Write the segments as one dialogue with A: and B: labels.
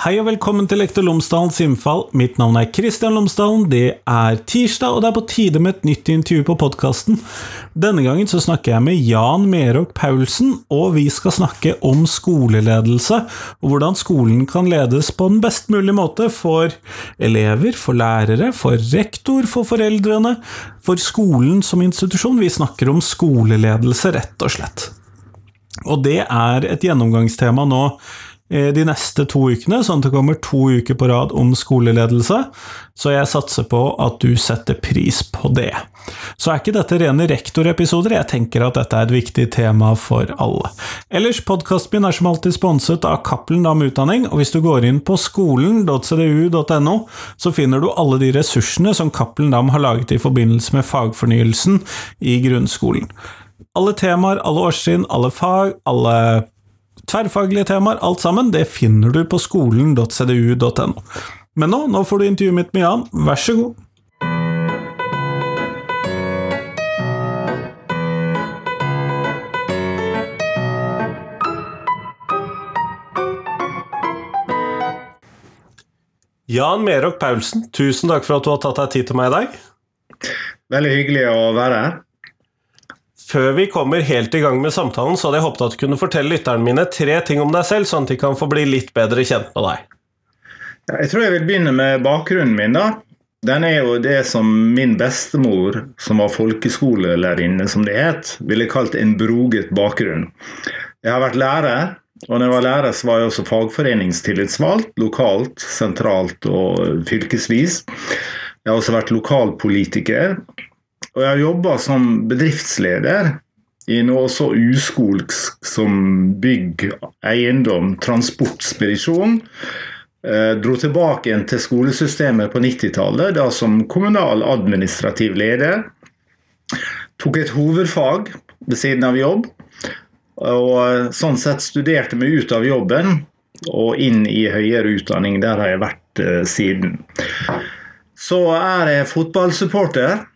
A: Hei og velkommen til Lektor Lomsdalens innfall. Mitt navn er Kristian Lomsdalen. Det er tirsdag, og det er på tide med et nytt intervju på podkasten. Denne gangen så snakker jeg med Jan Merok Paulsen, og vi skal snakke om skoleledelse, og hvordan skolen kan ledes på den best mulige måte for elever, for lærere, for rektor, for foreldrene, for skolen som institusjon. Vi snakker om skoleledelse, rett og slett. Og det er et gjennomgangstema nå de neste to ukene, sånn at det kommer to uker på rad om skoleledelse. Så jeg satser på at du setter pris på det. Så er ikke dette rene rektorepisoder, jeg tenker at dette er et viktig tema for alle. Ellers, podkasten min er som alltid sponset av Cappelen Dam Utdanning, og hvis du går inn på skolen.cdu.no, så finner du alle de ressursene som Cappelen Dam har laget i forbindelse med fagfornyelsen i grunnskolen. Alle temaer, alle årstrinn, alle fag, alle tverrfaglige temaer, alt sammen, det finner du på skolen.cdu.no. Men nå, nå får du intervjuet mitt med Jan, vær så god. Jan Merok Paulsen, tusen takk for at du har tatt deg tid til meg i dag.
B: Veldig hyggelig å være her.
A: Før vi kommer helt i gang med samtalen, så hadde jeg håpet at du kunne fortelle lytterne mine tre ting om deg selv, sånn at de kan få bli litt bedre kjent med deg.
B: Jeg tror jeg vil begynne med bakgrunnen min. da. Den er jo det som min bestemor, som var folkeskolelærerinne, som det het, ville kalt en broget bakgrunn. Jeg har vært lærer, og når jeg var lærer, så var jeg også fagforeningstillitsvalgt, lokalt, sentralt og fylkesvis. Jeg har også vært lokalpolitiker, og jeg har jobba som bedriftsleder i noe så uskolsk som bygg, eiendom, transportspedisjon. Eh, dro tilbake igjen til skolesystemet på 90-tallet, da som kommunal administrativ leder. Tok et hovedfag ved siden av jobb. Og eh, sånn sett studerte meg ut av jobben og inn i høyere utdanning. Der har jeg vært eh, siden. Så er jeg fotballsupporter.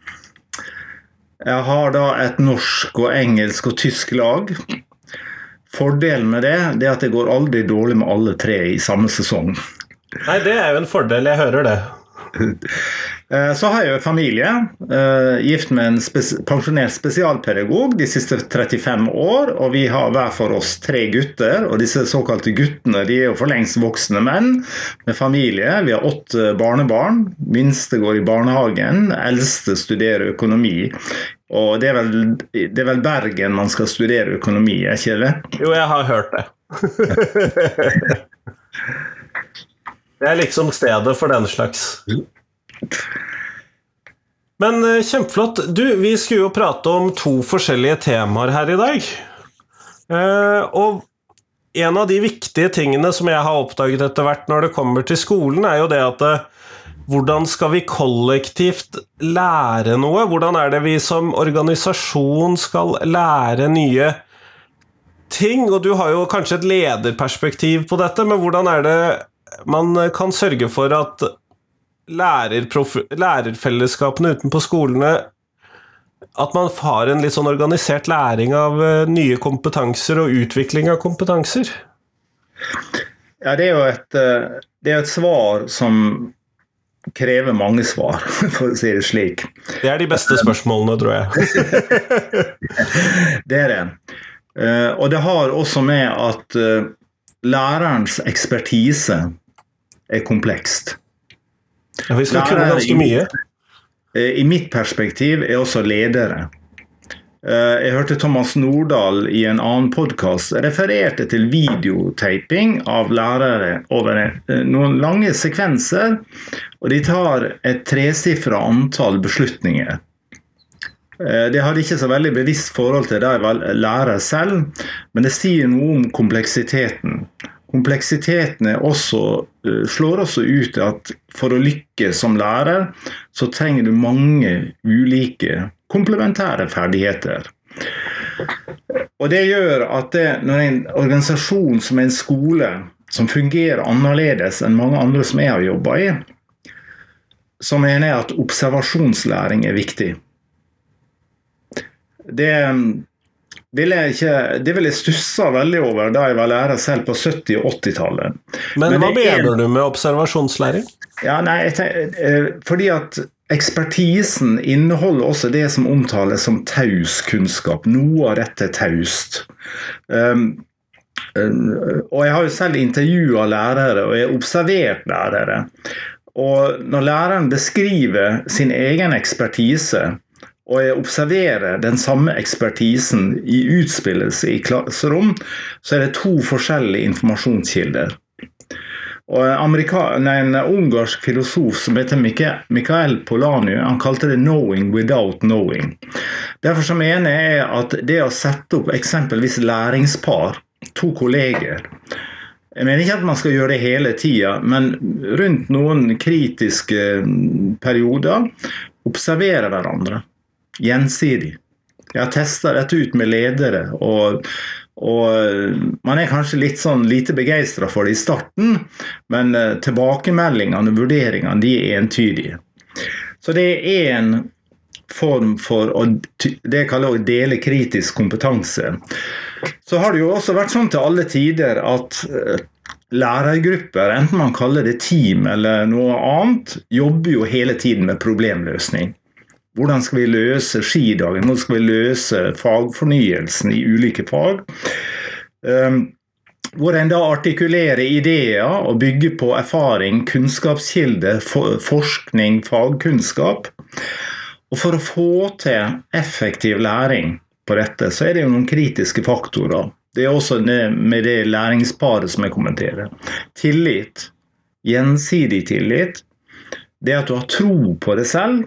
B: Jeg har da et norsk og engelsk og tysk lag. Fordelen med det, det er at det går aldri dårlig med alle tre i samme sesong.
A: Nei, det er jo en fordel. Jeg hører det.
B: Eh, så har jeg jo familie. Eh, gift med en spes pensjonert spesialpedagog de siste 35 år. Og vi har hver for oss tre gutter. Og disse såkalte guttene de er jo for lengst voksne menn med familie. Vi har åtte barnebarn. Minste går i barnehagen. Eldste studerer økonomi. Og det er, vel, det er vel Bergen man skal studere økonomi, er ikke det?
A: Jo, jeg har hørt det. det er liksom stedet for den slags. Men eh, kjempeflott. Du, vi skulle jo prate om to forskjellige temaer her i dag. Eh, og en av de viktige tingene som jeg har oppdaget etter hvert når det kommer til skolen, er jo det at eh, hvordan skal vi kollektivt lære noe? Hvordan er det vi som organisasjon skal lære nye ting? Og du har jo kanskje et lederperspektiv på dette, men hvordan er det man kan sørge for at lærerfellesskapene utenpå skolene At man har en litt sånn organisert læring av eh, nye kompetanser og utvikling av kompetanser?
B: Ja, det er jo et, eh, det er et svar som krever mange svar, for å si det slik.
A: Det er de beste spørsmålene, tror jeg.
B: det er det. Eh, og det har også med at lærerens ekspertise er komplekst.
A: Ja, vi skal kunne ganske mye.
B: Eh, I mitt perspektiv er også ledere. Eh, jeg hørte Thomas Nordahl i en annen podkast refererte til videotaping av lærere over eh, noen lange sekvenser. Og de tar et tresifra antall beslutninger. Det hadde ikke så veldig bevisst forhold til det de lærer selv, men det sier noe om kompleksiteten kompleksiteten også, eh, slår også ut at for å lykkes som lærer, så trenger du mange ulike komplementære ferdigheter. Og Det gjør at det, når en organisasjon som en skole, som fungerer annerledes enn mange andre som jeg har jobba i, så mener jeg at observasjonslæring er viktig. Det ville jeg ikke, det ville jeg stussa veldig over da jeg var lærer selv på 70- og 80-tallet.
A: Men,
B: Men
A: hva
B: er-
A: mener du med observasjonslæring?
B: Ja, nei, jeg tenk- eh, fordi at ekspertisen inneholder også det som omtales som taus kunnskap. Noe av dette er taust. Um, um, og jeg har jo selv intervjua lærere, og jeg har observert lærere. Og når læreren beskriver sin egen ekspertise, og jeg observerer den samme ekspertisen i utspillelse i klasserom, så er det to forskjellige informasjonskilder. Og nei, en ungarsk filosof som heter Mikael Polanu, han kalte det 'knowing without knowing'. Derfor så mener jeg at det å sette opp eksempelvis læringspar, to kolleger Jeg mener ikke at man skal gjøre det hele tida, men rundt noen kritiske perioder observere hverandre gjensidig. Jeg har testa dette ut med ledere, og, og man er kanskje litt sånn lite begeistra for det i starten, men eh, tilbakemeldingene og vurderingene de er entydige. Så det er en form for å, det kaller å dele kritisk kompetanse. Så har det jo også vært sånn til alle tider at eh, lærergrupper, enten man kaller det team eller noe annet, jobber jo hele tiden med problemløsning. Hvordan skal vi løse skidagen? Hvordan skal vi løse fagfornyelsen i ulike fag? Um, hvor en da artikulerer ideer og bygger på erfaring, kunnskapskilde, forskning, fagkunnskap. Og for å få til effektiv læring på dette, så er det jo noen kritiske faktorer. Det er også med det læringsparet som jeg kommenterer. Tillit. Gjensidig tillit. Det at du har tro på det selv.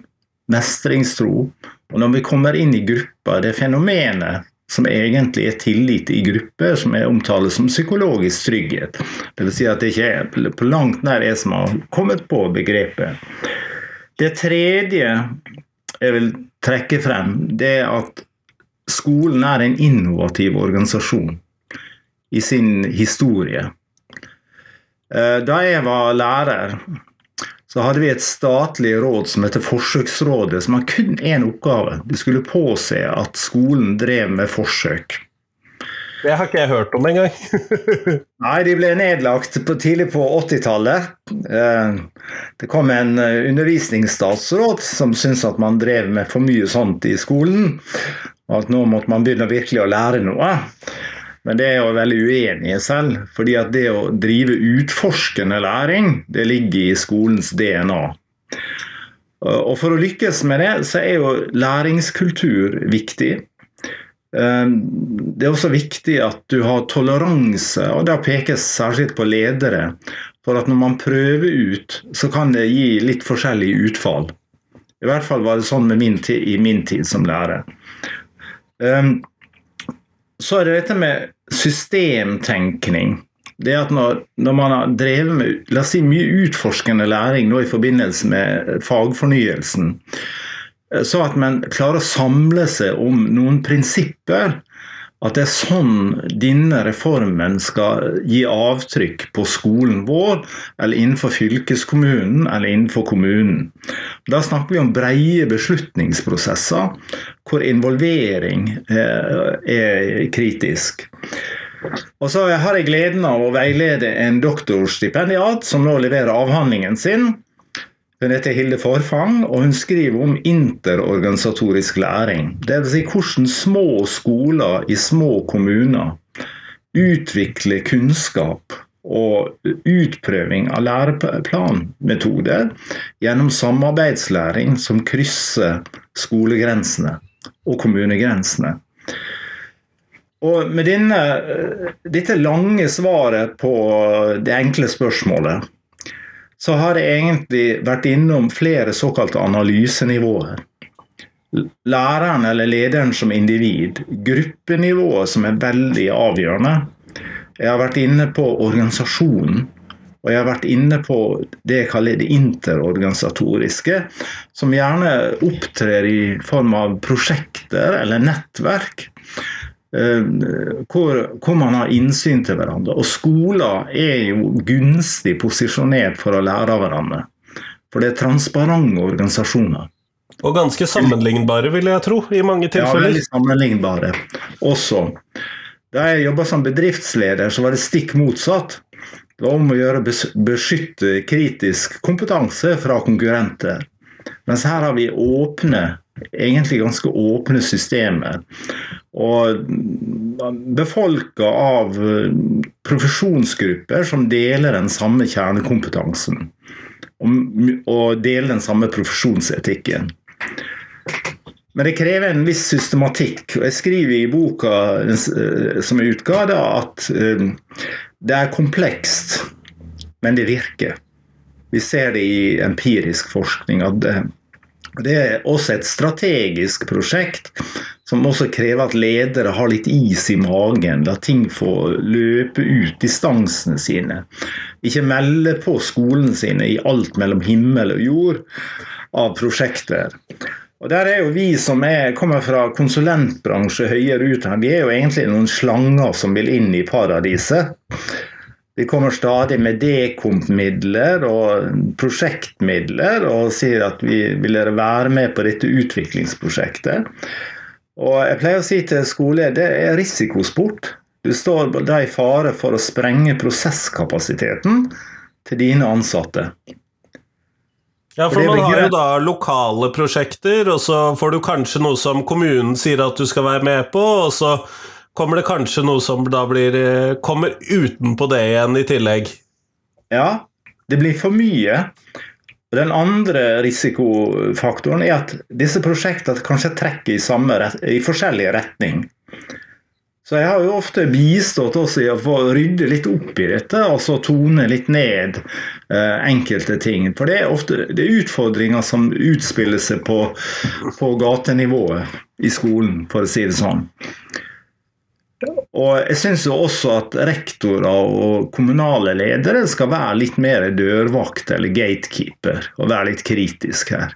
B: Mestringstro. Og når vi kommer inn i grupper, det fenomenet som egentlig er tillit i grupper, som er omtales som psykologisk trygghet. Dvs. Si at det ikke er på langt nær jeg som har kommet på begrepet. Det tredje jeg vil trekke frem, det er at skolen er en innovativ organisasjon i sin historie. Eh, Da jeg var lærer, så hadde vi et statlig råd som heter Forsøksrådet, som har kun én oppgave. Det skulle påse at skolen drev med forsøk.
A: Det har ikke jeg hørt om engang.
B: Nei, de ble nedlagt på, tidlig på 80-tallet. Eh, Det kom en eh, undervisningsstatsråd som syntes at man drev med for mye sånt i skolen. Og at nå måtte man begynne virkelig å lære noe. Men det er jeg veldig uenig i selv. fordi at det å drive utforskende læring, det ligger i skolens DNA. Og for å lykkes med det, så er jo læringskultur viktig. Eh, Det er også viktig at du har toleranse, og da pekes særskilt på ledere. For at når man prøver ut, så kan det gi litt forskjellig utfall. I hvert fall var det sånn min tid, i min tid som lærer. Så er det dette med systemtenkning. Det at når, når man har drevet med la oss si, mye utforskende læring nå i forbindelse med fagfornyelsen, eh, så at man klarer å samle seg om noen prinsipper. At det er sånn denne reformen skal gi avtrykk på skolen vår, eller innenfor fylkeskommunen eller innenfor kommunen. Da snakker vi om breie beslutningsprosesser hvor involvering eh, er kritisk. Og så har jeg gleden av å veilede en doktorstipendiat som nå leverer avhandlingen sin. Hun heter Hilde Forfang, og hun skriver om interorganisatorisk læring. Dvs. Si hvordan små skoler i små kommuner utvikler kunnskap og utprøving av læreplanmetoder gjennom samarbeidslæring som krysser skolegrensene og kommunegrensene. Og med denne, dette lange svaret på det enkle spørsmålet, så har jeg egentlig vært innom flere såkalte analysenivåer. Læreren eller lederen som individ. Gruppenivået som er veldig avgjørende. Jeg har vært inne på organisasjonen. Og jeg har vært inne på det jeg kaller det interorganisatoriske, som gjerne opptrer i form av prosjekter eller nettverk. Eh, Hvor, hvor man har innsyn til hverandre. Og skoler er jo gunstig posisjonert for å lære av hverandre. For det er transparente organisasjoner.
A: Og ganske sammenlignbare, vil jeg tro, i mange tilfeller.
B: Ja, veldig sammenlignbare også. Da jeg jobba som bedriftsleder, så var det stikk motsatt. Det var om å gjøre å beskytte kritisk kompetanse fra konkurrenter. Mens her har vi åpne, egentlig ganske åpne systemer. Og befolka av eh, profesjonsgrupper som deler den samme kjernekompetansen. Og, deler den samme profesjonsetikken. Men det krever en viss systematikk. og Jeg skriver i boka eh, som jeg utga, at eh, det er komplekst, men det virker. Vi ser det i empirisk forskning. at det, er også et strategisk prosjekt som også krever at ledere har litt is i magen. La ting få løpe ut distansene sine. Ikke melde på skolen sine i alt mellom himmel og jord av prosjekter. Og Der er jo vi som er, kommer fra konsulentbransje høyere utdannet, vi er jo egentlig noen slanger som vil inn i paradiset. Vi kommer stadig med dekomp-midler og prosjektmidler og sier at vi vil dere være med på dette utviklingsprosjektet. Og jeg pleier å si til skoleeier det er risikosport. Du står da i fare for å sprenge prosesskapasiteten til dine ansatte.
A: Ja,
B: For
A: man har jo da lokale prosjekter, og så får du kanskje noe som kommunen sier at du skal være med på, og så kommer det kanskje noe som da blir eh, kommer utenpå det igjen i tillegg.
B: Ja, det blir for mye. Den andre risikofaktoren er at disse prosjektene kanskje trekker i, samme i forskjellig retning. Så jeg har jo ofte bistått oss i å få rydde litt opp i dette, altså tone litt ned eh, enkelte ting. For det er ofte det er utfordringer som utspiller seg på, på gatenivået i skolen, for å si det sånn. Og jeg syns jo også at rektorer og kommunale ledere skal være litt mer dørvakt eller gatekeeper, og være litt kritisk her.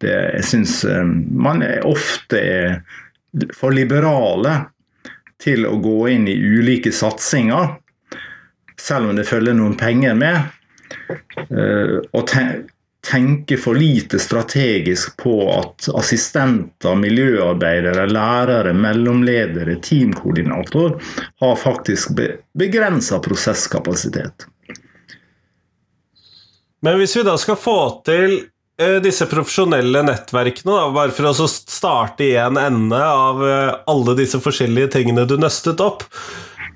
B: Det, jeg syns eh, man er ofte er for liberale til å gå inn i ulike satsinger, selv om det følger noen penger med. eh, Og te- tenke for lite strategisk på at assistenter, miljøarbeidere, lærere, mellomledere, teamkoordinator har faktisk be begrensa prosesskapasitet.
A: Men hvis vi da skal få til eh, disse profesjonelle nettverkene, da, bare for å starte i en ende av eh, alle disse forskjellige tingene du nøstet opp,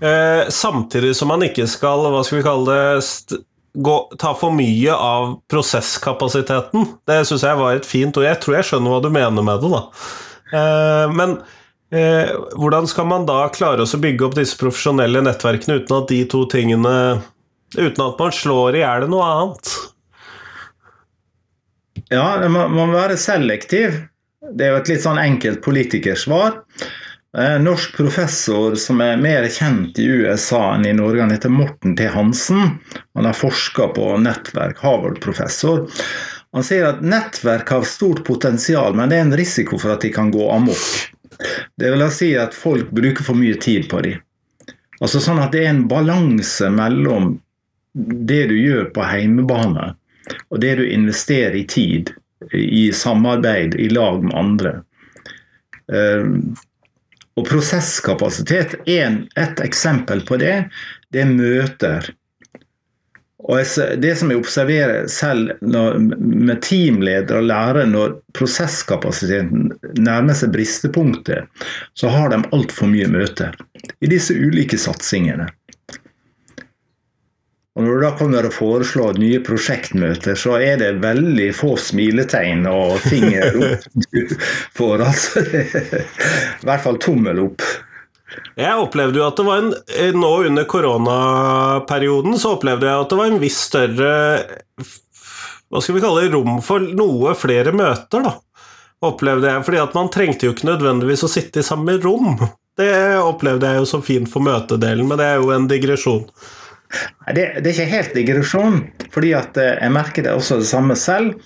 A: eh, samtidig som man ikke skal, hva skal vi kalle det, gå, ta for mye av prosesskapasiteten. Det syns jeg var et fint ord. Jeg tror jeg skjønner hva du mener med det, da. Eh, men eh, hvordan skal man da klare å bygge opp disse profesjonelle nettverkene uten at de to tingene Uten at man slår i hjel noe annet?
B: Ja, man må, være selektiv. Det er jo et litt sånn enkelt politikersvar. En norsk professor som er mer kjent i USA enn i Norge, han heter Morten T. Hansen. Han har forska på nettverk, Harvard-professor. Han sier at nettverk har stort potensial, men det er en risiko for at de kan gå amok. Det vil si at folk bruker for mye tid på dem. Altså sånn at det er en balanse mellom det du gjør på heimebane, og det du investerer i tid, i samarbeid, i lag med andre. Og prosesskapasitet er et eksempel på det. Det er møter. Og Det som jeg observerer selv når, med teamledere og lærere, når prosesskapasiteten nærmer seg bristepunktet, så har de altfor mye møter i disse ulike satsingene. Og Når du da kommer og foreslår nye prosjektmøter, så er det veldig få smiletegn og finger opp du får. Altså, I hvert fall tommel opp.
A: Jeg opplevde jo at det var en eh, Nå under koronaperioden så opplevde jeg at det var en viss større Hva skal vi kalle det, rom for noe flere møter, da. Opplevde jeg, fordi at man trengte jo ikke nødvendigvis å sitte i samme rom. Det opplevde jeg jo så fint for møtedelen, men det er jo en digresjon.
B: Det, det er ikke helt digresjon, fordi eh, jeg merker det også det samme selv.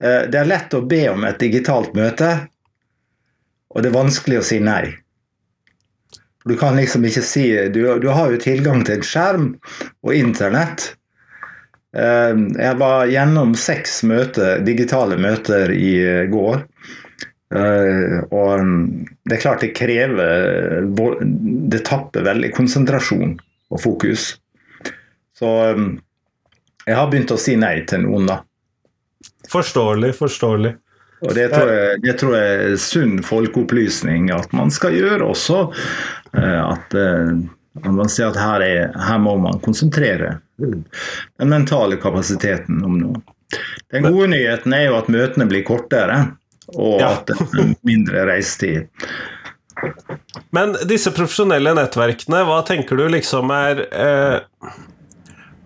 B: Eh, Det er lett å be om et digitalt møte, og det er vanskelig å si nei. Du kan liksom ikke si Du, du har jo tilgang til en skjerm og internett, Jeg var gjennom seks møter, digitale møter i går. Og det er klart det krever Det tapper veldig konsentrasjon og fokus. Så jeg har begynt å si nei til noen, da.
A: Forståelig, forståelig.
B: Og det tror, jeg, det tror jeg er sunn folkeopplysning at man skal gjøre også. At man sier at her, er, her må man konsentrere den mentale kapasiteten om noe. Den gode nyheten er jo at møtene blir kortere, og ja. at det er mindre reisetid.
A: Men disse profesjonelle nettverkene, hva tenker du liksom er eh,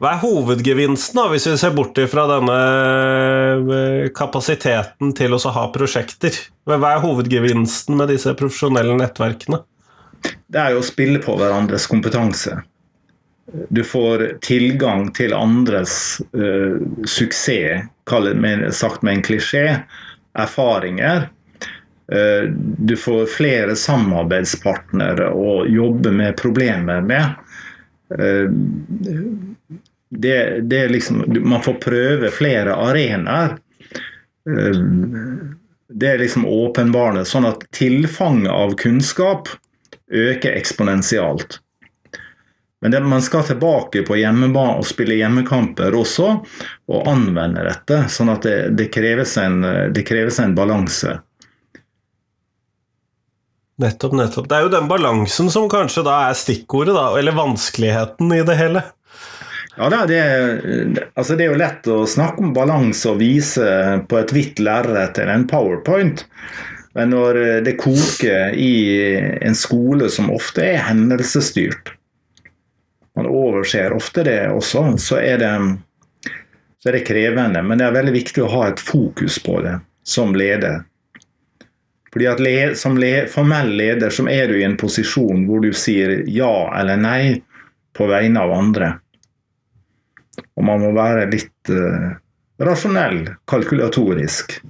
A: Hva er hovedgevinsten, da, hvis vi ser bort fra denne eh, kapasiteten til å ha prosjekter? Hva er hovedgevinsten med disse profesjonelle nettverkene?
B: Det er jo å spille på hverandres kompetanse. Du får tilgang til andres uh, suksess, sagt med en klisjé, erfaringer. Uh, du får flere samarbeidspartnere å jobbe med problemer med. Uh, det, det liksom, man får prøve flere arenaer. Det er liksom åpenbarende. sånn at tilfanget av kunnskap øker eksponentialt. Men det, man skal tilbake på hjemmebane og spille hjemmekamper også, og anvende dette. Sånn at det, det kreves en, en balanse.
A: Nettopp, nettopp. Det er jo den balansen som kanskje da er stikkordet, da, eller vanskeligheten i det hele.
B: Ja, det er, altså det er jo lett å snakke om balanse og vise på et hvitt lerret eller en powerpoint. Men når eh, det koker i en skole som ofte er hendelsesstyrt, man overser ofte det også, så er det, så er det krevende. Men det er veldig viktig å ha et fokus på det som leder. Fordi at le, Som le, formell leder så er du i en posisjon hvor du sier ja eller nei på vegne av andre. Og man må være litt uh, rasjonell, kalkulatorisk.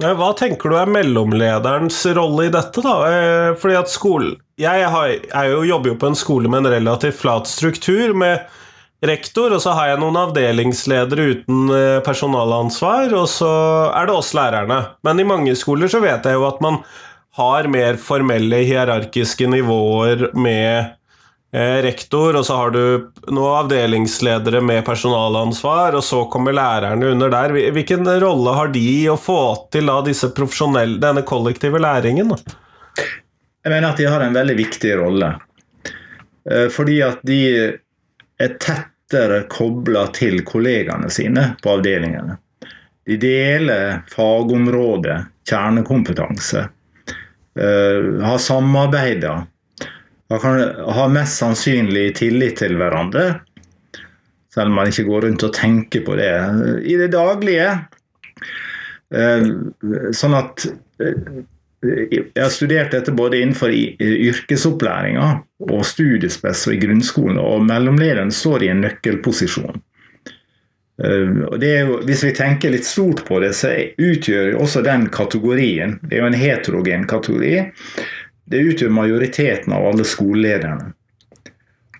A: Hva tenker du er mellomlederens rolle i dette, da? Eh, fordi at skolen Jeg har, jeg jo, jobber jo på en skole med en relativt flat struktur, med rektor, og så har jeg noen avdelingsledere uten eh, personalansvar, og så er det oss lærerne. Men i mange skoler så vet jeg jo at man har mer formelle hierarkiske nivåer med rektor, og så har du noen avdelingsledere med personalansvar, og så kommer lærerne under der. Hvilken rolle har de i å få til da denne kollektive læringen?
B: Jeg mener at de har en veldig viktig rolle. Eh, fordi at de er tettere kobla til kollegaene sine på avdelingene. De deler fagområde, kjernekompetanse. Eh, har samarbeida man kan ha mest sannsynlig tillit til hverandre, selv om man ikke går rundt og tenker på det i det daglige. Eh, sånn at eh, jeg har studert dette både innenfor yrkesopplæringa og studiespes og i grunnskolen, og mellomlederen står i en nøkkelposisjon. Eh, og det er jo, hvis vi tenker litt stort på det, så utgjør også den kategorien Det er jo en heterogen kategori det utgjør majoriteten av alle skolelederne.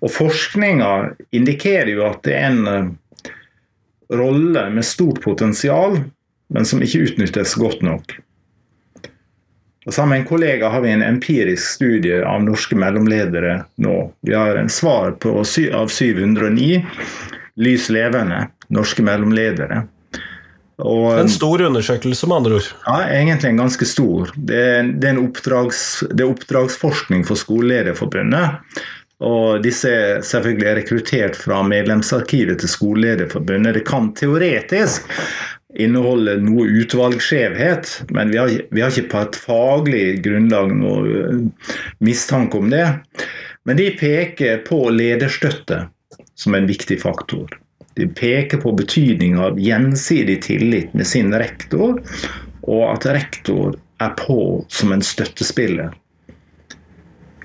B: Og forskninga indikerer jo at det er en uh, rolle med stort potensial, men som ikke utnyttes godt nok. Og sammen med en kollega har vi en empirisk studie av norske mellomledere nå. Vi har en svar på av 709 lys levende norske mellomledere.
A: Og, en stor undersøkelse, med andre ord?
B: Ja, egentlig en ganske stor. Det det er, oppdrags, det er oppdragsforskning for Skolelederforbundet. Og disse er selvfølgelig rekruttert fra medlemsarkivet til Skolelederforbundet. Det kan teoretisk inneholde noe utvalgsskjevhet, men vi har, vi har ikke på et faglig grunnlag noe eh, mistanke om det. Men de peker på lederstøtte som en viktig faktor. Peker på betydning av gjensidig tillit med sin rektor, og at rektor er på som en støttespiller.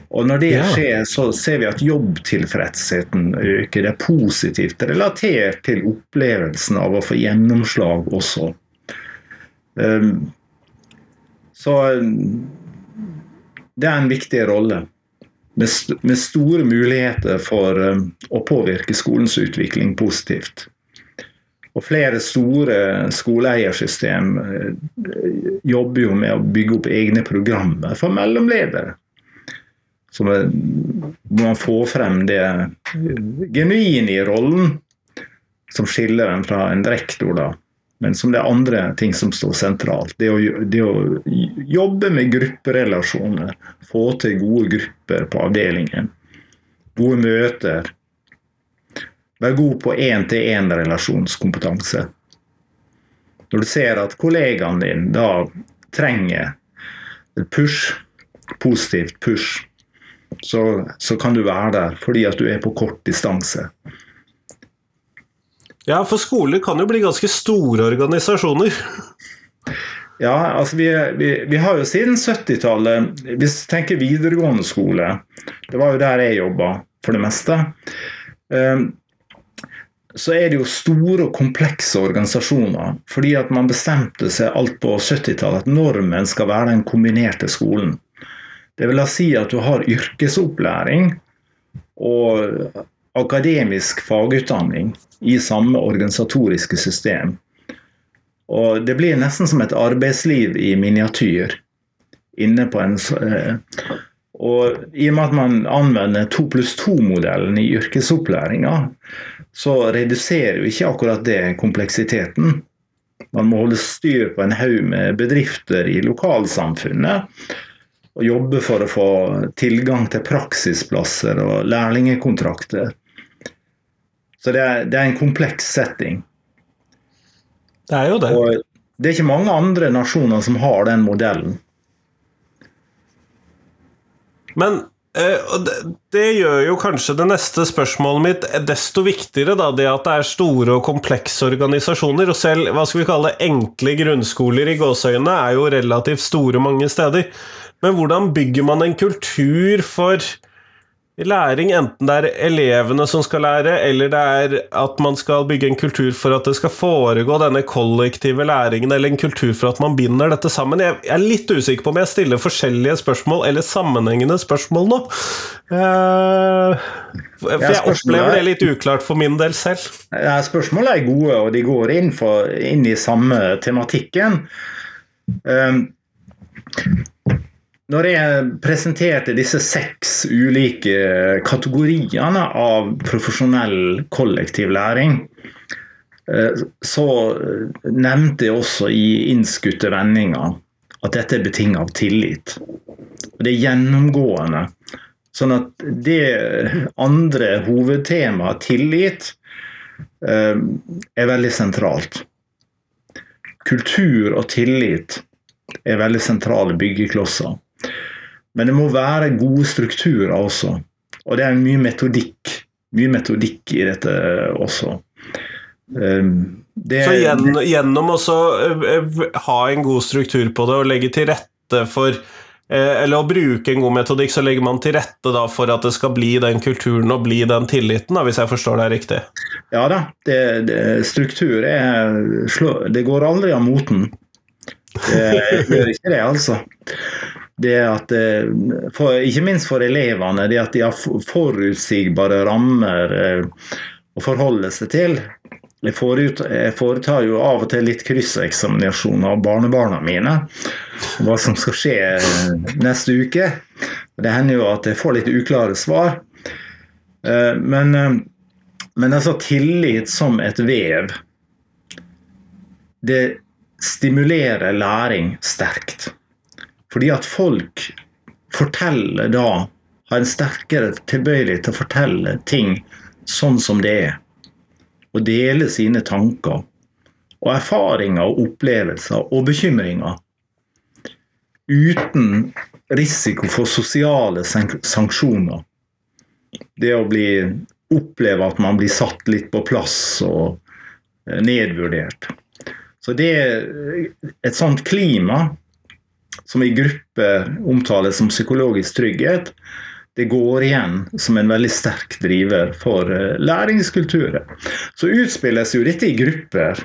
B: Og Når det skjer, så ser vi at jobbtilfredsheten øker. Det er positivt relatert til opplevelsen av å få gjennomslag også. Um, så um, det er en viktig rolle. Med, st med store muligheter for eh, å påvirke skolens utvikling positivt. Og flere store skoleeiersystem eh, jobber jo med å bygge opp egne programmer for mellomledere. Så man får frem det genuine i rollen som skiller en fra en rektor, da. Men som det er andre ting som står sentralt. Det å, det å jobbe med grupperelasjoner. Få til gode grupper på avdelingen. Gode møter. Være god på én-til-én-relasjonskompetanse. Når du ser at kollegaen din da trenger push, positivt push, så, så kan du være der fordi at du er på kort distanse.
A: Ja, for skoler kan jo bli ganske store organisasjoner.
B: Ja, altså vi, vi, vi har jo siden 70-tallet Hvis vi tenker videregående skole, det var jo der jeg jobba for det meste, ehm, så er det jo store og komplekse organisasjoner. Fordi at man bestemte seg alt på 70-tallet at normen skal være den kombinerte skolen. Det vil da si at du har yrkesopplæring og akademisk fagutdanning i samme organisatoriske system. Og det blir nesten som et arbeidsliv i miniatyr. Inne på en eh, Og i og med at man anvender to pluss to-modellen i yrkesopplæringa, så reduserer jo ikke akkurat det kompleksiteten. Man må holde styr på en haug med bedrifter i lokalsamfunnet. Og jobbe for å få tilgang til praksisplasser og lærlingekontrakter. Så det er, det er, en kompleks setting.
A: Det er jo det.
B: Og det er ikke mange andre nasjoner som har den modellen.
A: Men eh, det, det, gjør jo kanskje det neste spørsmålet mitt desto viktigere, da, det at det er store og komplekse organisasjoner. Og selv hva skal vi kalle enkle grunnskoler i gåseøynene er jo relativt store mange steder. Men hvordan bygger man en kultur for læring, enten det er elevene som skal lære, eller det er at man skal bygge en kultur for at det skal foregå denne kollektive læringen, eller en kultur for at man binder dette sammen. Jeg er litt usikker på om jeg stiller forskjellige spørsmål eller sammenhengende spørsmål nå. Uh, for jeg opplever det litt uklart for min del selv.
B: Ja, spørsmålene er gode, og de går inn, for, inn i samme tematikken. Um, når jeg presenterte disse seks ulike kategoriene av profesjonell kollektiv læring, eh, så nevnte jeg også i innskutte vendinger at dette er betinget av tillit. Det er gjennomgående. Sånn at det andre hovedtemaet, tillit, eh, er veldig sentralt. Kultur og tillit er veldig sentrale byggeklosser. Men det må være gode strukturer også. Og det er mye metodikk. Mye metodikk i dette også.
A: Ehm, det, så gjennom, gjennom å eh, ha en god struktur på det og legge til rette for eh, eller å bruke en god metodikk, så legger man til rette for at det skal bli den kulturen og bli den tilliten, da, hvis jeg forstår deg riktig?
B: Ja da. Det, det, struktur er Det går aldri av moten. Det gjør ikke det, altså det at eh, for, Ikke minst for elevene, det at de har forutsigbare rammer eh, å forholde seg til. Jeg foretar jo av og til litt krysseksaminasjon av barnebarna mine. Hva som skal skje eh, neste uke. Det hender jo at jeg får litt uklare svar. Men, men altså tillit som et vev, det stimulerer læring sterkt. Fordi at folk forteller da Har en sterkere tilbøyelighet til å fortelle ting sånn som det er. Og dele sine tanker og erfaringer og opplevelser og bekymringer. Uten risiko for sosiale sanksjoner. Det å bli, oppleve at man blir satt litt på plass og eh, nedvurdert. Så det er et sånt klima som i gruppe omtales som psykologisk trygghet, det går igjen som en veldig sterk driver for læringskulturen. Så utspilles jo dette i grupper.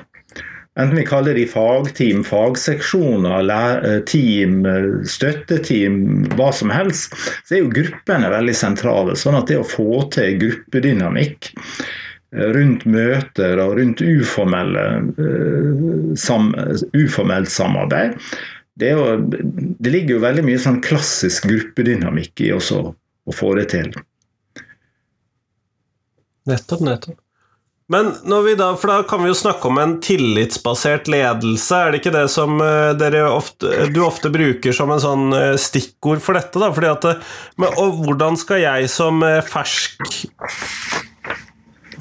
B: enten vi kaller de fagteam, fagseksjoner, eh, team, eh, støtteteam, hva som helst, så er jo gruppene veldig sentrale. Sånn at det å få til gruppedynamikk rundt møter og rundt uformelle, uformelt samarbeid, det, jo, det, ligger jo veldig mye sånn klassisk gruppedynamikk i også å få det til.
A: Nettopp, nettopp. Men da, for da kan vi jo snakke om en tillitsbasert ledelse. Er det ikke det som dere ofte, du ofte bruker som en sånn eh, stikkord for dette? da? Fordi at, eh, men, og hvordan skal jeg som fersk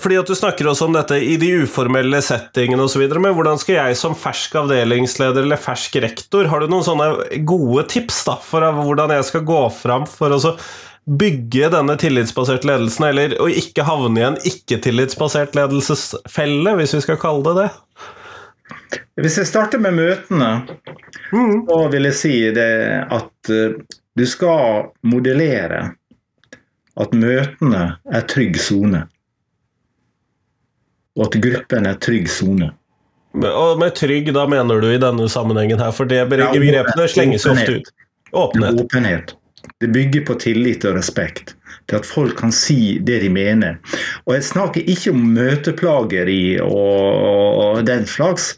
A: fordi at Du snakker også om dette i de uformelle settingene osv. Men hvordan skal jeg som fersk avdelingsleder eller fersk rektor Har du noen sånne gode tips da, for hvordan jeg skal gå fram for å bygge denne tillitsbaserte ledelsen, eller å ikke havne i en ikke-tillitsbasert ledelsesfelle, hvis vi skal kalle det det?
B: Hvis jeg starter med møtene, mm. så vil jeg si det at eh, du skal modellere at møtene er trygg sone og at gruppen er trygg sone.
A: Og med trygg, da mener du i denne sammenhengen her, for det begrepene slenges ofte ut.
B: Åpenhet. Åpenhet. Det bygger på tillit og respekt til at folk kan si det de mener. Og jeg snakker ikke om møteplageri og, den slags.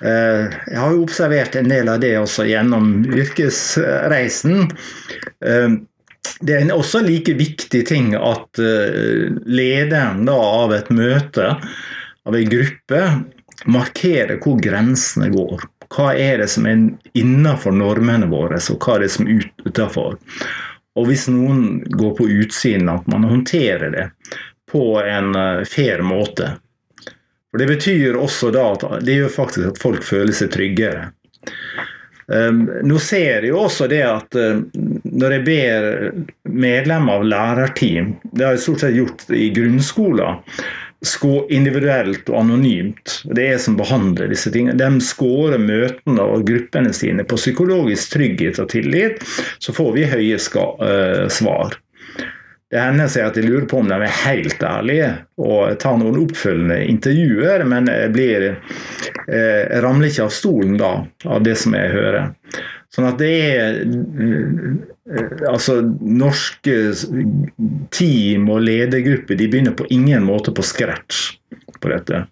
B: Eh, jeg har jo observert en del av det også gjennom yrkesreisen. Det er en også like viktig ting at eh, lederen da, av et møte, av en gruppe, markerer hvor grensene går. Hva er det som er innenfor normene våre, og hva er det som er utenfor. Og hvis noen går på utsiden, at man håndterer det på en eh, fair måte. For Det betyr også da at det gjør faktisk at folk føler seg tryggere. Um, nå ser jeg jo også det at uh, når jeg ber medlemmer av lærerteam, det har jeg stort sett gjort i grunnskolen, skå individuelt og anonymt. Det er som behandler disse tingene. De skårer møtene og gruppene sine på psykologisk trygghet og tillit, så får vi høye uh, svar. Det hender seg at jeg lurer på om de er helt ærlige og tar noen oppfølgende intervjuer, men jeg, blir, eh, jeg ramler ikke av stolen da, av det som jeg hører. Sånn at det er eh, Altså, norske team og ledergrupper de begynner på ingen måte på scratch på dette.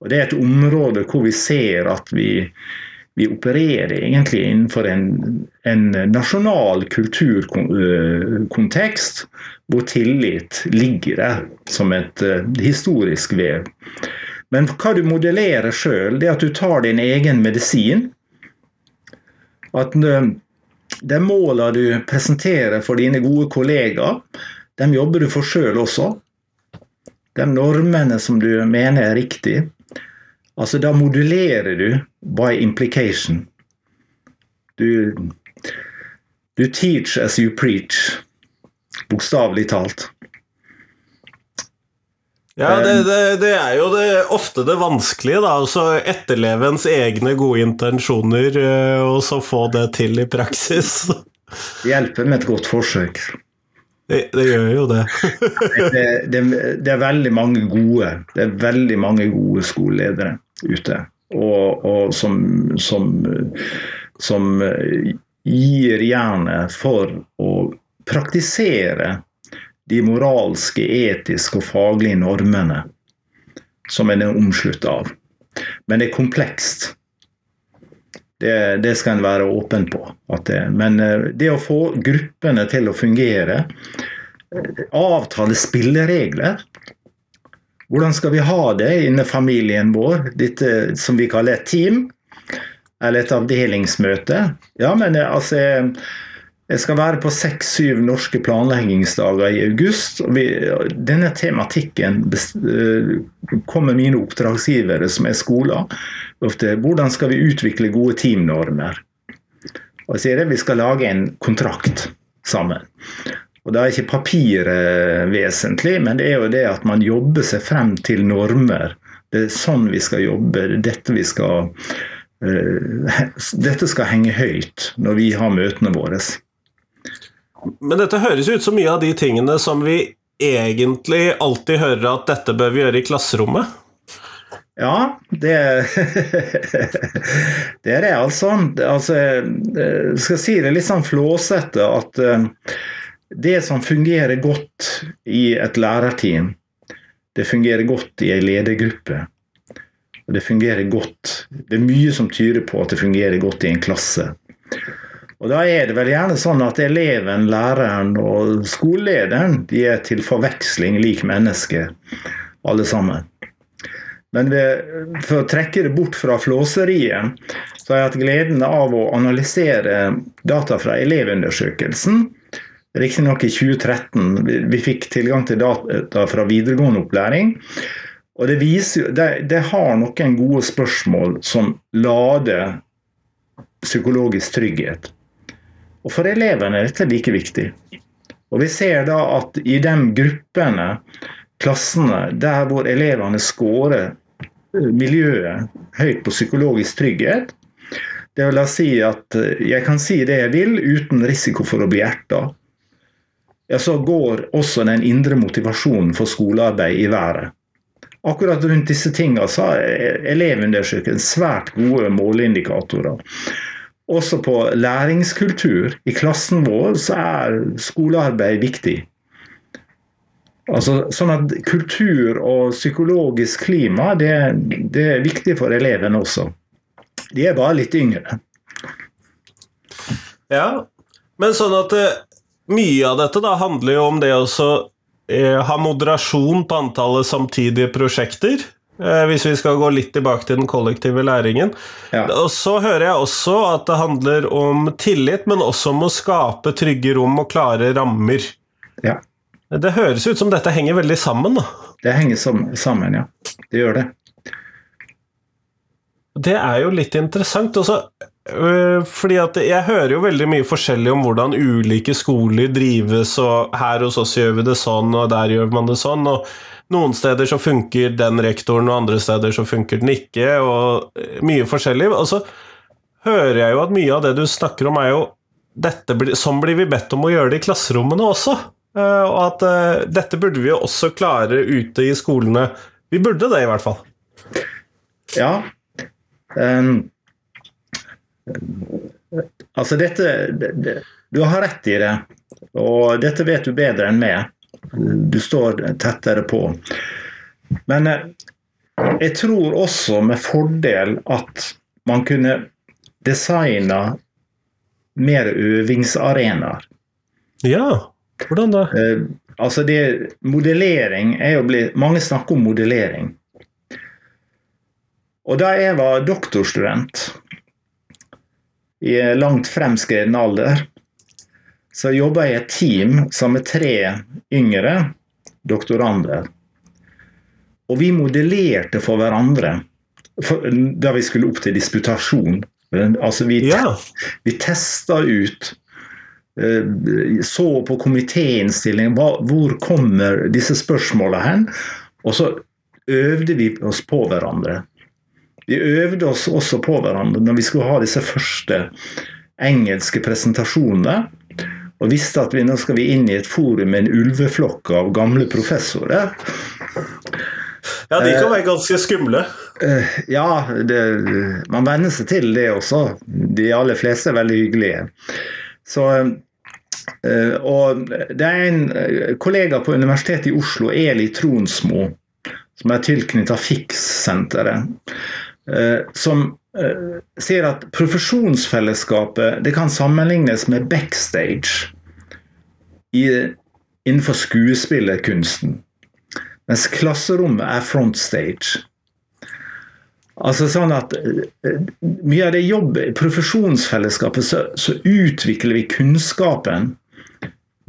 B: Og Det er et område hvor vi ser at vi vi opererer egentlig innenfor en, en nasjonal kulturkontekst hvor tillit ligger der som et uh, historisk vev. Men hva du modellerer sjøl, det er at du tar din egen medisin. At uh, de målene du presenterer for dine gode kollegaer, dem jobber du for sjøl også. De normene som du mener er riktige, Altså, da modulerer du by implication. Du, du teach as you preach. Bokstavelig talt.
A: Ja, det, det, det, er jo det, ofte det vanskelige, da. Altså etterleve ens egne gode intensjoner, eh, og så få det til i praksis.
B: Det hjelper med et godt forsøk.
A: Det, det, gjør jo det.
B: det, det. det, er veldig mange gode Det er veldig mange gode skoleledere ute. Og, og som, som, som, gir jernet for å praktisere de moralske, etiske og faglige normene som en er omslutta av. Men det er komplekst. Det, det, skal en være åpen på. Det, men eh, det å få gruppene til å fungere, eh, avtale spilleregler hvordan skal vi ha det innen familien vår, dette som vi kaller et team? Eller et avdelingsmøte? Ja, men eh, altså Jeg skal være på seks-syv norske planleggingsdager i august. og vi, Denne tematikken eh, kommer mine oppdragsgivere, som er skoler, ofte. Hvordan skal vi utvikle gode teamnormer? Og jeg sier det, Vi skal lage en kontrakt sammen. Og Da er ikke papiret vesentlig, men det er jo det at man jobber seg frem til normer. Det er sånn vi skal jobbe. Dette, vi skal, uh, dette skal henge høyt når vi har møtene våre.
A: Men dette høres ut som mye av de tingene som vi egentlig alltid hører at dette bør vi gjøre i klasserommet.
B: Ja, det Det er det, altså. altså. Jeg skal si det litt sånn flåsete at eh, det som fungerer godt i et lærerteam, det fungerer godt i ei ledergruppe. Og det fungerer godt Det er mye som tyder på at det fungerer godt i en klasse. Og Da er det vel gjerne sånn at eleven, læreren og skolelederen de er til forveksling lik mennesker, alle sammen. Men ved, for å trekke det bort fra flåseriet, så har jeg hatt gleden av å analysere data fra Elevundersøkelsen. Riktignok i 2013. Vi, vi fikk tilgang til data fra videregående opplæring. Og det, viser, det, det har noen gode spørsmål som lader psykologisk trygghet. Og for elevene er dette like viktig. Og vi ser da at i de gruppene klassene der hvor elevene scorer eh, miljøet høyt på psykologisk trygghet. Det vil si at eh, jeg kan si det jeg vil uten risiko for å bli erta. Ja, så går også den indre motivasjonen for skolearbeid i været. Akkurat rundt disse tingene så er elevundersøkelsen svært gode måleindikatorer. Også på læringskultur i klassen vår så er skolearbeid viktig. Altså, sånn at Kultur og psykologisk klima det, det er viktig for elevene også. De er bare litt yngre.
A: Ja, men sånn at uh, mye av dette da handler jo om det å eh, ha moderasjon på antallet samtidige prosjekter. Eh, hvis vi skal gå litt tilbake til den kollektive læringen. Ja. Og så hører jeg også at det handler om tillit, men også om å skape trygge rom og klare rammer.
B: Ja.
A: Det høres ut som dette henger veldig sammen, da.
B: Det henger sammen, ja. Det gjør det.
A: Det er jo litt interessant. Også, fordi at jeg hører jo veldig mye forskjellig om hvordan ulike skoler drives, og her hos oss gjør vi det sånn, og der gjør man det sånn. og Noen steder så funker den rektoren, og andre steder så funker den ikke, og mye forskjellig. Og så hører jeg jo at mye av det du snakker om, er jo dette, Sånn blir vi bedt om å gjøre det i klasserommene også. Eh, og at dette burde vi jo også klare ute i skolene. Vi burde det, i hvert fall.
B: Ja. Um, altså, dette Du har rett i det. Og dette vet du bedre enn meg. Du står tettere på. Men uh, jeg tror også med fordel at man kunne designa mer øvingsarenaer.
A: Ja. Hvordan da?
B: Eh, altså det, modellering er jo blitt Mange snakker om modellering. Og da jeg var doktorstudent i langt fremskreden alder, så jeg i et team sammen med tre yngre doktorander. Og vi modellerte for hverandre for, da vi skulle opp til disputasjon. Altså vi, ja. vi testa ut Eh, så på komitéinnstillingen hvor kommer disse spørsmålene hen? Og så øvde vi oss på hverandre. Vi øvde oss også på hverandre når vi skulle ha disse første engelske presentasjonene. Og visste at vi nå skal vi inn i et forum med en ulveflokk av gamle professorer.
A: Ja, de kan være ganske skumle.
B: Uh, ja, det, man venner seg til det også. De aller fleste er veldig hyggelige. Så Eh, og det er en eh, kollega på Universitetet i Oslo, Eli Tronsmo, som er tilknyttet FIX-senteret, eh, som sier at profesjonsfellesskapet det kan sammenlignes med backstage innenfor skuespillerkunsten. Mens klasserommet er frontstage. Altså sånn at Mye av det jobbet, i profesjonsfellesskapet, så, så utvikler vi kunnskapen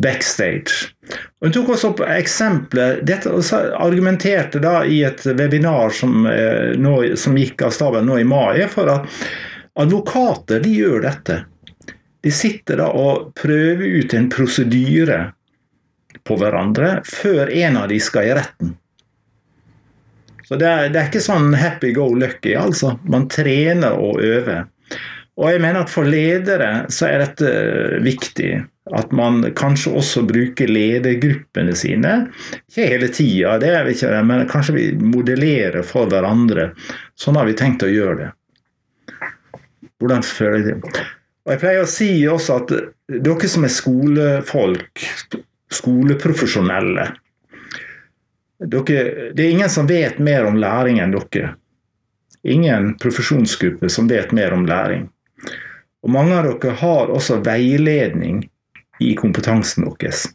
B: backstage. Hun tok også opp eksempler dette, argumenterte da i et webinar som, eh, nå, som gikk av staben nå i mai, for at advokater de gjør dette. De sitter da og prøver ut en prosedyre på hverandre før en av de skal i retten. Så det er, det er ikke sånn happy go lucky, altså. Man trener og øver. Og jeg mener at for ledere så er dette viktig. At man kanskje også bruker ledergruppene sine. Ikke hele tida, det er vi ikke, men kanskje vi modellerer for hverandre. Sånn har vi tenkt å gjøre det. Hvordan føler jeg det? Og Jeg pleier å si også at dere som er skolefolk, skoleprofesjonelle dere, Det er ingen som vet mer om læring enn dere. Ingen profesjonsgruppe som vet mer om læring. Og mange av dere har også veiledning i kompetansen deres.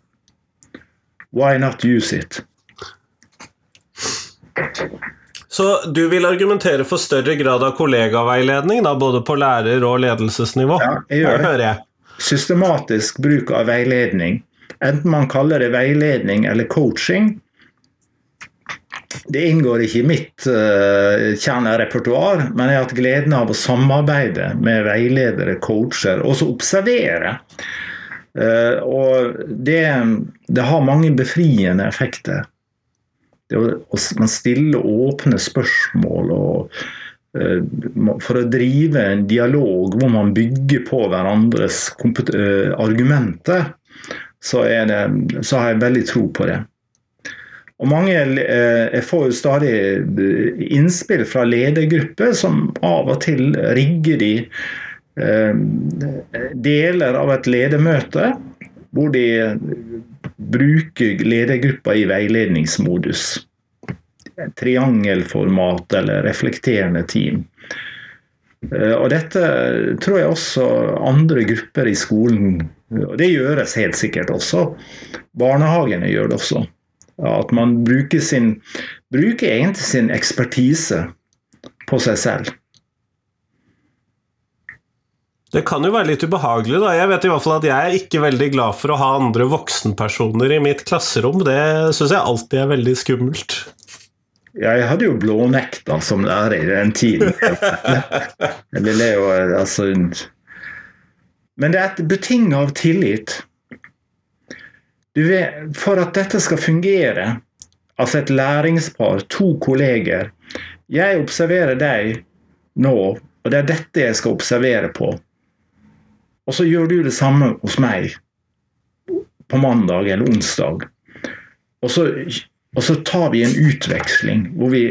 B: Why not use it?
A: Så du vil argumentere for større grad av kollegaveiledning, da, både på lærer- og ledelsesnivå?
B: Ja, jeg gjør det.
A: hører jeg.
B: Systematisk bruk av veiledning. Enten man kaller det veiledning eller coaching. Det inngår ikke i mitt uh, kjernerepertoar, men jeg har hatt gleden av å samarbeide med veiledere, coacher, og så observere. Uh, og det, det har mange befriende effekter. Det å, man stiller åpne spørsmål og, uh, for å drive en dialog hvor man bygger på hverandres argumenter, så, det, så har jeg veldig tro på det. Og mange, Jeg får jo stadig innspill fra ledergrupper som av og til rigger de deler av et ledermøte hvor de bruker ledergruppa i veiledningsmodus. Triangelformat eller reflekterende team. Og dette tror jeg også andre grupper i skolen Og det gjøres helt sikkert også. Barnehagene gjør det også. At man bruker, sin, bruker egentlig sin ekspertise på seg selv.
A: Det kan jo være litt ubehagelig, da. Jeg vet i hvert fall at jeg er ikke veldig glad for å ha andre voksenpersoner i mitt klasserom. Det syns jeg alltid er veldig skummelt.
B: Jeg hadde jo blånekta som lærer i den tiden. Jeg ville jo, altså Men det er et beting av tillit. Vet, for at dette skal fungere, altså et læringspar, to kolleger Jeg observerer deg nå, og det er dette jeg skal observere på. Og så gjør du det samme hos meg på mandag eller onsdag. Og så, og så tar vi en utveksling hvor vi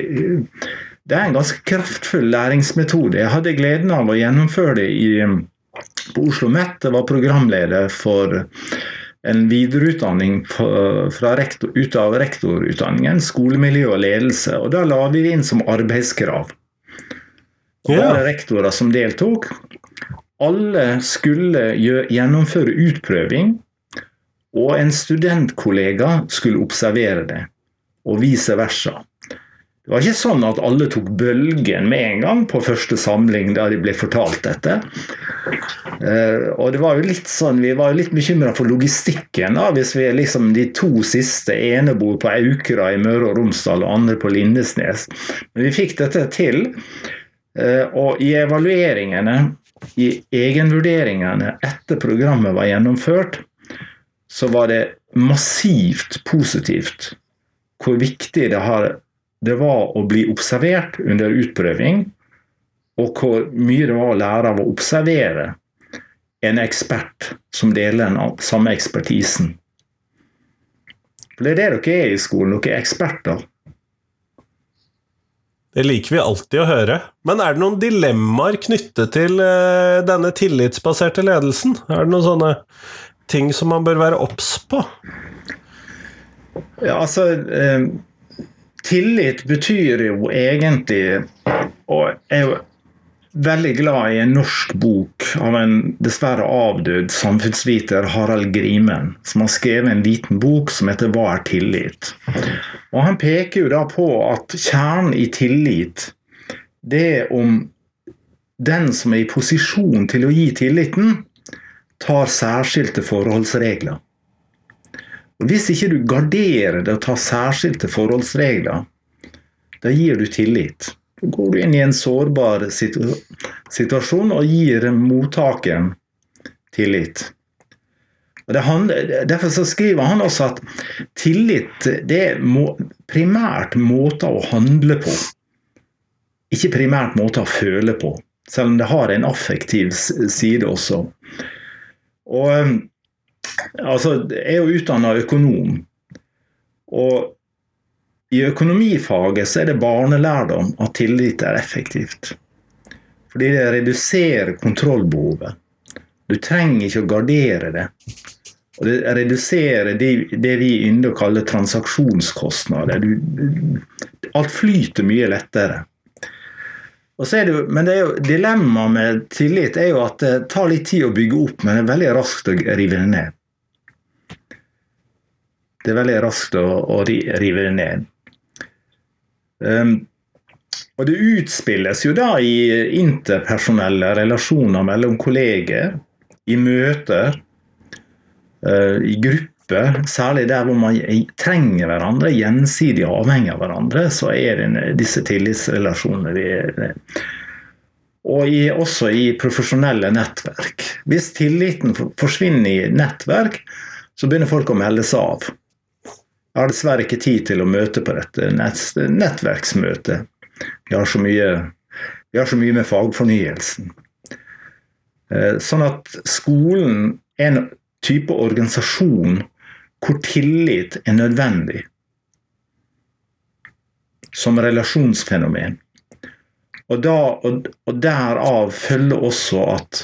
B: Det er en ganske kraftfull læringsmetode. Jeg hadde gleden av å gjennomføre det i, på Oslo OsloMet. Jeg var programleder for en videreutdanning fra rektor, ut av rektorutdanningen, skolemiljø og ledelse. Og da la vi det inn som arbeidskrav. Og ja. var rektorer som deltok. Alle skulle gjennomføre utprøving, og en studentkollega skulle observere det, og vice versa. Det var ikke sånn at alle tok bølgen med en gang på første samling da de ble fortalt dette. Uh, og det var jo litt sånn, Vi var jo litt bekymra for logistikken. da, Hvis vi er liksom de to siste ene bor på Aukra i Møre og Romsdal og andre på Lindesnes. Men vi fikk dette til. Uh, og i evalueringene, i egenvurderingene etter programmet var gjennomført, så var det massivt positivt hvor viktig det har det var å bli observert under utprøving, og hvor mye det var å lære av å observere en ekspert som deler den samme ekspertisen. For Det er det dere er i skolen, dere er eksperter.
A: Det liker vi alltid å høre. Men er det noen dilemmaer knyttet til uh, denne tillitsbaserte ledelsen? Er det noen sånne ting som man bør være obs på?
B: Ja, altså... Uh, Tillit betyr jo egentlig Og jeg er jo veldig glad i en norsk bok av en dessverre avdød samfunnsviter, Harald Grimen, som har skrevet en liten bok som heter 'Hva er tillit?'. Og Han peker jo da på at kjernen i tillit, det er om den som er i posisjon til å gi tilliten, tar særskilte forholdsregler. Hvis ikke du garderer det og tar særskilte forholdsregler, da gir du tillit. Da går du inn i en sårbar situasjon og gir mottakeren tillit. Handler, derfor skriver han også at tillit det er må, primært måter å handle på. Ikke primært måter å føle på, selv om det har en affektiv side også. Og altså, jeg er jo utdanna økonom. Og i økonomifaget så er det barnelærdom at tillit er effektivt. Fordi det reduserer kontrollbehovet. Du trenger ikke å gardere det. Og det reduserer det, det vi ynder å kalle transaksjonskostnader. Du, alt flyter mye lettere. Det jo, men det er jo, dilemmaet med tillit er jo at det tar litt tid å bygge opp, men det er veldig raskt å rive det ned. Det er veldig raskt å, å rive det ned. Um, og det utspilles jo da i interpersonelle relasjoner mellom kolleger, i møter, uh, i grupper. Særlig der hvor man trenger hverandre, gjensidig avhengig av hverandre, så er disse tillitsrelasjonene og i, også i profesjonelle nettverk. Hvis tilliten forsvinner i nettverk, så begynner folk å melde seg av. Jeg har dessverre ikke tid til å møte på dette nettverksmøtet. Vi har så mye, har så mye med fagfornyelsen. Eh, sånn at skolen er en type organisasjon hvor tillit er nødvendig som relasjonsfenomen. Og, da, og, og derav følger også at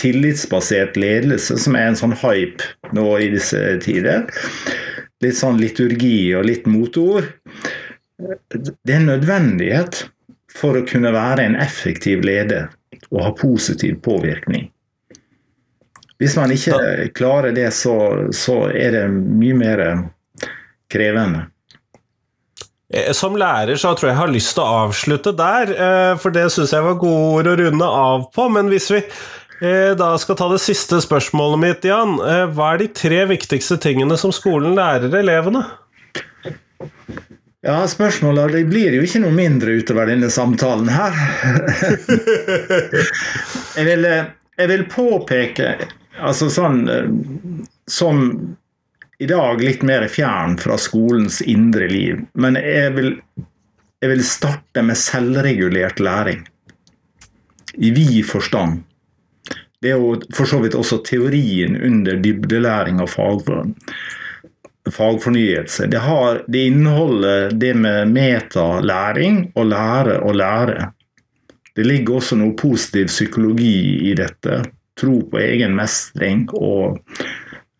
B: tillitsbasert ledelse, som er en sånn hype nå i disse tider, litt sånn liturgi og litt motord. Det er en nødvendighet for å kunne være en effektiv leder og ha positiv påvirkning. Hvis man ikke klarer det, så, så er det mye mer krevende.
A: Eh, som lærer så tror jeg jeg har lyst til å avslutte der, eh, for det syns jeg var gode ord å runde av på. Men hvis vi Eh, da skal ta det siste spørsmålet mitt, Jan. Eh, hva er de tre viktigste tingene som skolen lærer elevene?
B: Ja, spørsmålet det blir jo ikke noe mindre utover denne samtalen her. jeg, vil, eh, jeg vil påpeke, altså sånn som i dag litt mer fjern fra skolens indre liv, men jeg vil, jeg vil starte med selvregulert læring. I vid forstand. Det er jo for så vidt også teorien under dybdelæring og fagfornyelse. Det, har, det inneholder det med metalæring og lære å lære. Det ligger også noe positiv psykologi i dette. Tro på egen mestring og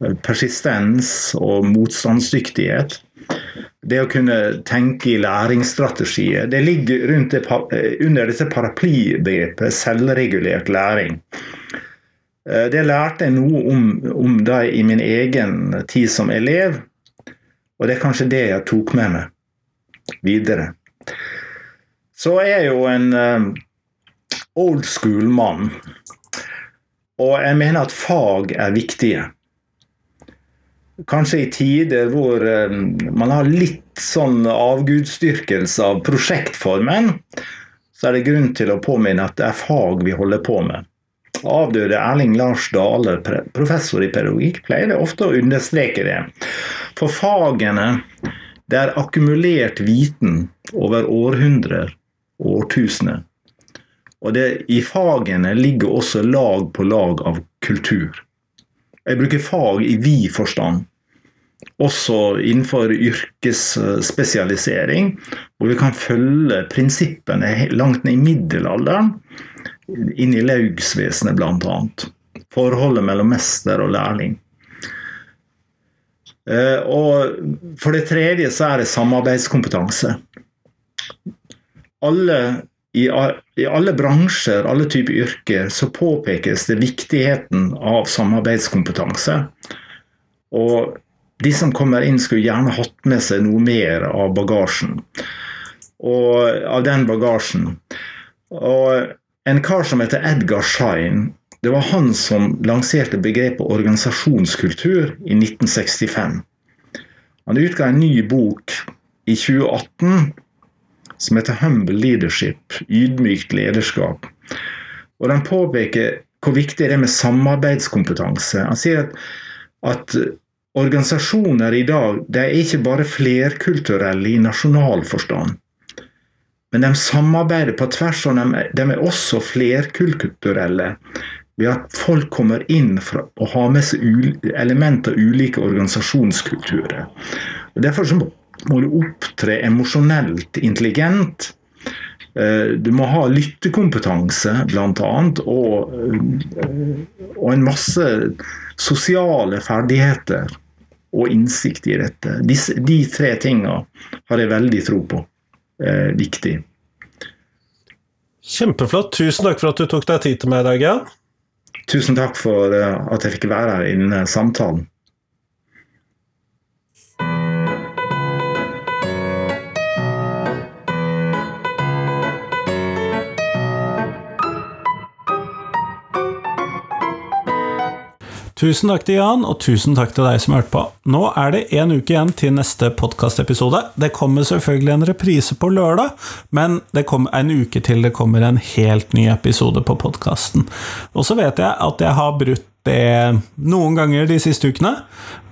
B: eh, persistens og motstandsdyktighet. Det å kunne tenke i læringsstrategier. Det ligger det, eh, under disse paraplybegrepet selvregulert læring. Eh, det lærte jeg noe om, om det i min egen tid som elev, og det er kanskje det jeg tok med meg videre. Så er jeg jo en old school-mann, og jeg mener at fag er viktige. Kanskje i tider hvor uh, man har litt sånn avgudsdyrkelse av prosjektformen, så er det grunn til å påminne at det er fag vi holder på med avdøde Erling Lars Dale, professor i pedagogikk, pleide ofte å understreke det. For fagene det er akkumulert viten over århundrer og årtusener. Og det, i fagene ligger også lag på lag av kultur. Jeg bruker fag i vid forstand. Også innenfor yrkesspesialisering, hvor vi kan følge prinsippene langt ned i middelalderen inn i laugsvesenet, bl.a. Forholdet mellom mester og lærling. Eh, og for det tredje så er det samarbeidskompetanse. Alle, i, I alle bransjer, alle typer yrker, så påpekes det viktigheten av samarbeidskompetanse. Og de som kommer inn, skulle gjerne hatt med seg noe mer av bagasjen. Og av den bagasjen. Og en kar som heter Edgar Schein. Det var han som lanserte begrepet organisasjonskultur i 1965. Han utga en ny bok i 2018 som heter 'Humble Leadership', ydmykt lederskap. Og Den påpeker hvor viktig det er med samarbeidskompetanse. Han sier at, at organisasjoner i dag det er ikke bare flerkulturelle i nasjonal forstand. Men de samarbeider på tvers, og de, de er også flerkulturelle. ved at folk kommer inn fra å ha med seg elementer av ulike organisasjonskulturer. Og Derfor så må du opptre emosjonelt intelligent. Eh, du må ha lyttekompetanse, bl.a., og, eh, og en masse sosiale ferdigheter og innsikt i dette. De, de tre tinga har jeg veldig tro på. Eh, viktig.
C: Kjempeflott. Tusen takk for at du tok deg tid til meg i dag, Jan.
B: Tusen takk for eh, at jeg fikk være her innen samtalen.
A: Tusen takk til Jan, og tusen takk til deg som hørte på. Nå er det en uke igjen til neste podkastepisode. Det kommer selvfølgelig en reprise på lørdag, men det kommer en uke til det kommer en helt ny episode på podkasten. Og så vet jeg at jeg har brutt det noen ganger de siste ukene,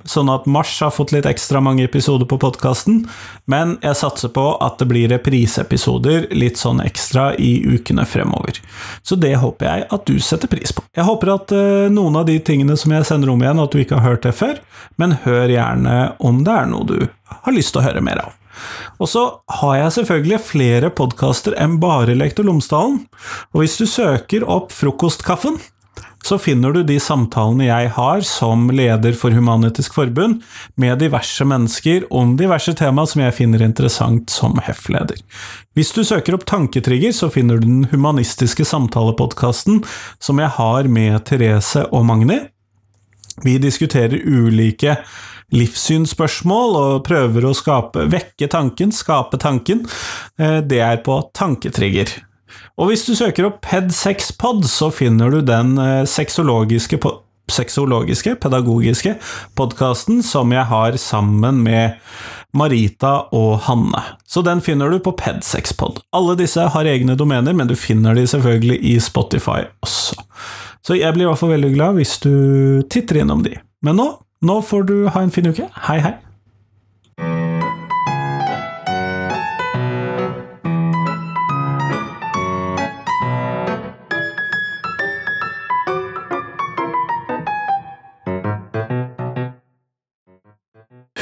A: sånn at mars har fått litt ekstra mange episoder på podkasten, men jeg satser på at det blir repriseepisoder litt sånn ekstra i ukene fremover. Så det håper jeg at du setter pris på. Jeg håper at uh, noen av de tingene som jeg sender om igjen, at du ikke har hørt det før, men hør gjerne om det er noe du har lyst til å høre mer av. Og så har jeg selvfølgelig flere podkaster enn bare Lektor Lomsdalen, og hvis du søker opp Frokostkaffen, så finner du de samtalene jeg har som leder for Human-Etisk Forbund, med diverse mennesker om diverse tema som jeg finner interessant som HEF-leder. Hvis du søker opp Tanketrigger, så finner du den humanistiske samtalepodkasten som jeg har med Therese og Magni. Vi diskuterer ulike livssynsspørsmål og prøver å skape, vekke tanken, skape tanken. Eh, det er på Tanketrigger. Og hvis du søker opp PED6pod, så finner du den eh, sexologiske, sexologiske pedagogiske podkasten som jeg har sammen med Marita og Hanne. Så den finner du på PED6pod. Alle disse har egne domener, men du finner de selvfølgelig i Spotify også. Så jeg blir i hvert fall veldig glad hvis du titter innom de. Men nå, nå får du ha en fin uke. Hei, hei!